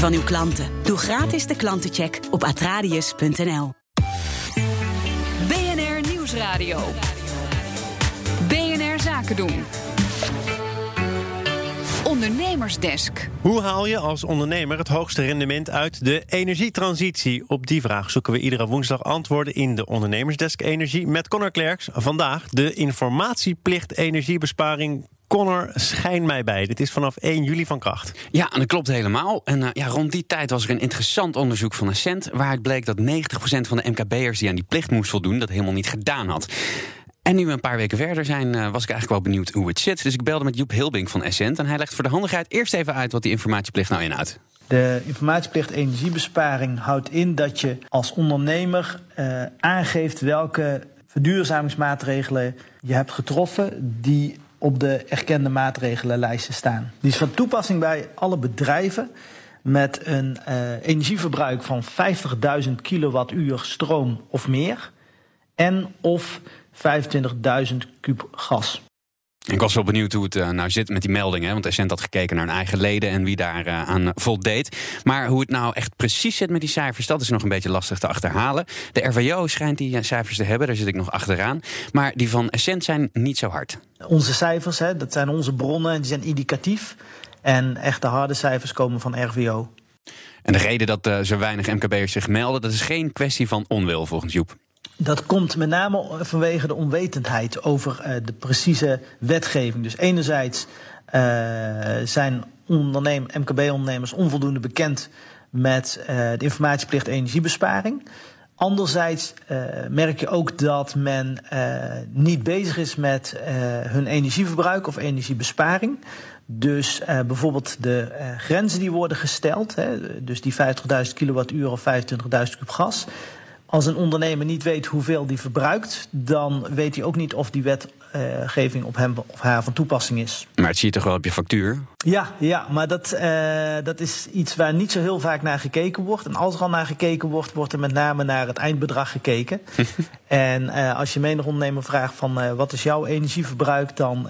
Die van uw klanten. Doe gratis de klantencheck op atradius.nl. BNR Nieuwsradio. BNR Zaken doen. Ondernemersdesk. Hoe haal je als ondernemer het hoogste rendement uit de energietransitie? Op die vraag zoeken we iedere woensdag antwoorden in de Ondernemersdesk Energie met Connor Klerks. Vandaag de informatieplicht energiebesparing Connor, schijn mij bij. Dit is vanaf 1 juli van kracht. Ja, en dat klopt helemaal. En uh, ja, rond die tijd was er een interessant onderzoek van Ascent... waaruit bleek dat 90% van de MKB'ers die aan die plicht moest voldoen... dat helemaal niet gedaan had. En nu we een paar weken verder zijn, uh, was ik eigenlijk wel benieuwd hoe het zit. Dus ik belde met Joep Hilbink van Ascent. En hij legt voor de handigheid eerst even uit wat die informatieplicht nou inhoudt. De informatieplicht energiebesparing houdt in dat je als ondernemer uh, aangeeft welke verduurzamingsmaatregelen je hebt getroffen die op de erkende maatregelenlijsten staan. Die is van toepassing bij alle bedrijven met een uh, energieverbruik van 50.000 kilowattuur stroom of meer en of 25.000 kub gas. Ik was wel benieuwd hoe het uh, nou zit met die meldingen. Want Essent had gekeken naar hun eigen leden en wie daar uh, aan voldeed. Maar hoe het nou echt precies zit met die cijfers, dat is nog een beetje lastig te achterhalen. De RWO schijnt die cijfers te hebben, daar zit ik nog achteraan. Maar die van Essent zijn niet zo hard. Onze cijfers, hè, dat zijn onze bronnen, die zijn indicatief. En echte harde cijfers komen van RWO. En de reden dat uh, zo weinig MKB'ers zich melden, dat is geen kwestie van onwil volgens Joep. Dat komt met name vanwege de onwetendheid over uh, de precieze wetgeving. Dus enerzijds uh, zijn MKB-ondernemers onvoldoende bekend met uh, de informatieplicht energiebesparing. Anderzijds merk je ook dat men niet bezig is met hun energieverbruik of energiebesparing. Dus bijvoorbeeld de grenzen die worden gesteld, hè, dus die 50.000 kilowattuur of 25.000 kub gas. Als een ondernemer niet weet hoeveel die verbruikt, dan weet hij ook niet of die wetgeving op hem of haar van toepassing is. Maar het zie je toch wel op je factuur? Ja, ja maar dat, uh, dat is iets waar niet zo heel vaak naar gekeken wordt. En als er al naar gekeken wordt, wordt er met name naar het eindbedrag gekeken. en uh, als je menig ondernemer vraagt van uh, wat is jouw energieverbruik, dan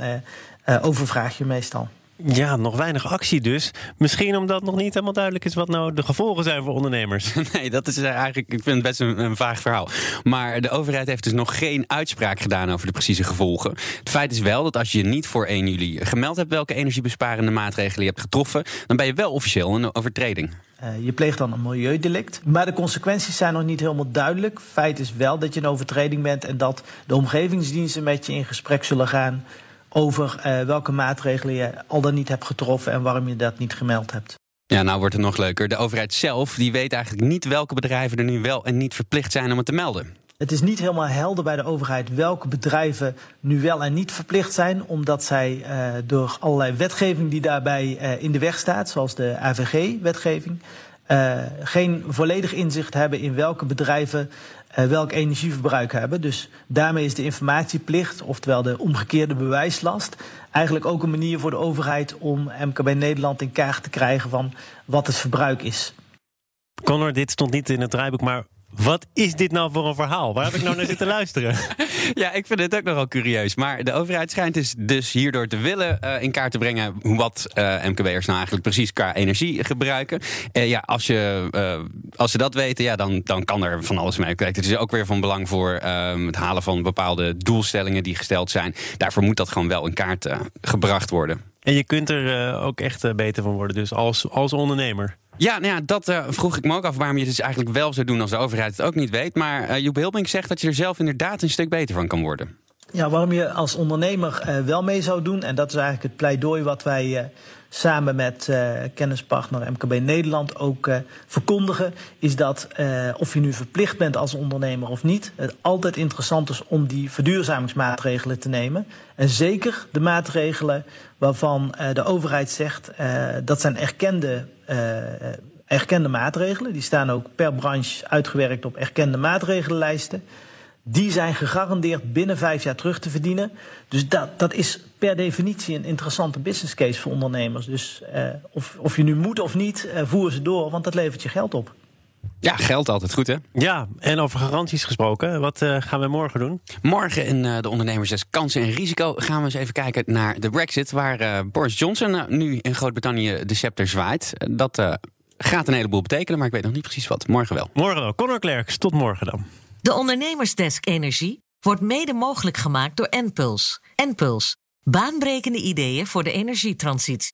overvraag je meestal. Ja, nog weinig actie dus. Misschien omdat nog niet helemaal duidelijk is wat nou de gevolgen zijn voor ondernemers. Nee, dat is eigenlijk, ik vind het best een, een, vaag verhaal. Maar de overheid heeft dus nog geen uitspraak gedaan over de precieze gevolgen. Het feit is wel dat als je niet voor 1 juli gemeld hebt welke energiebesparende maatregelen je hebt getroffen, dan ben je wel officieel een overtreding. Uh, je pleegt dan een milieudelict. Maar de consequenties zijn nog niet helemaal duidelijk. Feit is wel dat je een overtreding bent en dat de omgevingsdiensten met je in gesprek zullen gaan over uh, welke maatregelen je al dan niet hebt getroffen en waarom je dat niet gemeld hebt. Ja, nou wordt het nog leuker. De overheid zelf die weet eigenlijk niet welke bedrijven er nu wel en niet verplicht zijn om het te melden. Het is niet helemaal helder bij de overheid welke bedrijven nu wel en niet verplicht zijn, omdat zij uh, door allerlei wetgeving die daarbij uh, in de weg staat, zoals de AVG-wetgeving, uh, geen volledig inzicht hebben in welke bedrijven uh, welk energieverbruik hebben. Dus daarmee is de informatieplicht, oftewel de omgekeerde bewijslast, eigenlijk ook een manier voor de overheid om MKB Nederland in kaart te krijgen van wat het verbruik is. Connor, dit stond niet in het draaiboek, maar wat is dit nou voor een verhaal? Waar heb ik nou naar zitten luisteren? Ja, ik vind het ook nogal curieus. Maar de overheid schijnt dus, dus hierdoor te willen uh, in kaart te brengen wat uh, MKB'ers nou eigenlijk precies qua energie gebruiken. Uh, ja, als, je, als ze dat weten, ja, dan, dan kan er van alles mee. Kijk, het is ook weer van belang voor ehm, het halen van bepaalde doelstellingen die gesteld zijn. Daarvoor moet dat gewoon wel in kaart gebracht worden. En je kunt er ook echt beter van worden, dus als, als ondernemer. Ja, nou ja, dat uh, vroeg ik me ook af waarom je het dus eigenlijk wel zou doen als de overheid het ook niet weet. Maar Joep Hilbink zegt dat je er zelf inderdaad een stuk beter van kan worden. Ja, waarom je als ondernemer uh, wel mee zou doen, en dat is eigenlijk het pleidooi wat wij samen met uh, kennispartner MKB Nederland ook verkondigen, is dat of je nu verplicht bent als ondernemer of niet, het altijd interessant is om die verduurzamingsmaatregelen te nemen. En zeker de maatregelen waarvan de overheid zegt dat zijn erkende, erkende maatregelen. Die staan ook per branche uitgewerkt op erkende maatregelenlijsten die zijn gegarandeerd binnen vijf jaar terug te verdienen. Dus dat, dat is per definitie een interessante business case voor ondernemers. Dus uh, of, of je nu moet of niet, uh, voer ze door, want dat levert je geld op. Ja, geld altijd goed, hè? Ja, en over garanties gesproken. Wat uh, gaan we morgen doen? Morgen in uh, de Ondernemersdes Kansen en Risico gaan we eens even kijken naar de Brexit. Waar uh, Boris Johnson nu in Groot-Brittannië de scepter zwaait. Dat gaat een heleboel betekenen, maar ik weet nog niet precies wat. Morgen wel. Morgen wel. Conor Klerks, tot morgen dan. De Ondernemersdesk Energie wordt mede mogelijk gemaakt door Enpuls. Enpuls, baanbrekende ideeën voor de energietransitie.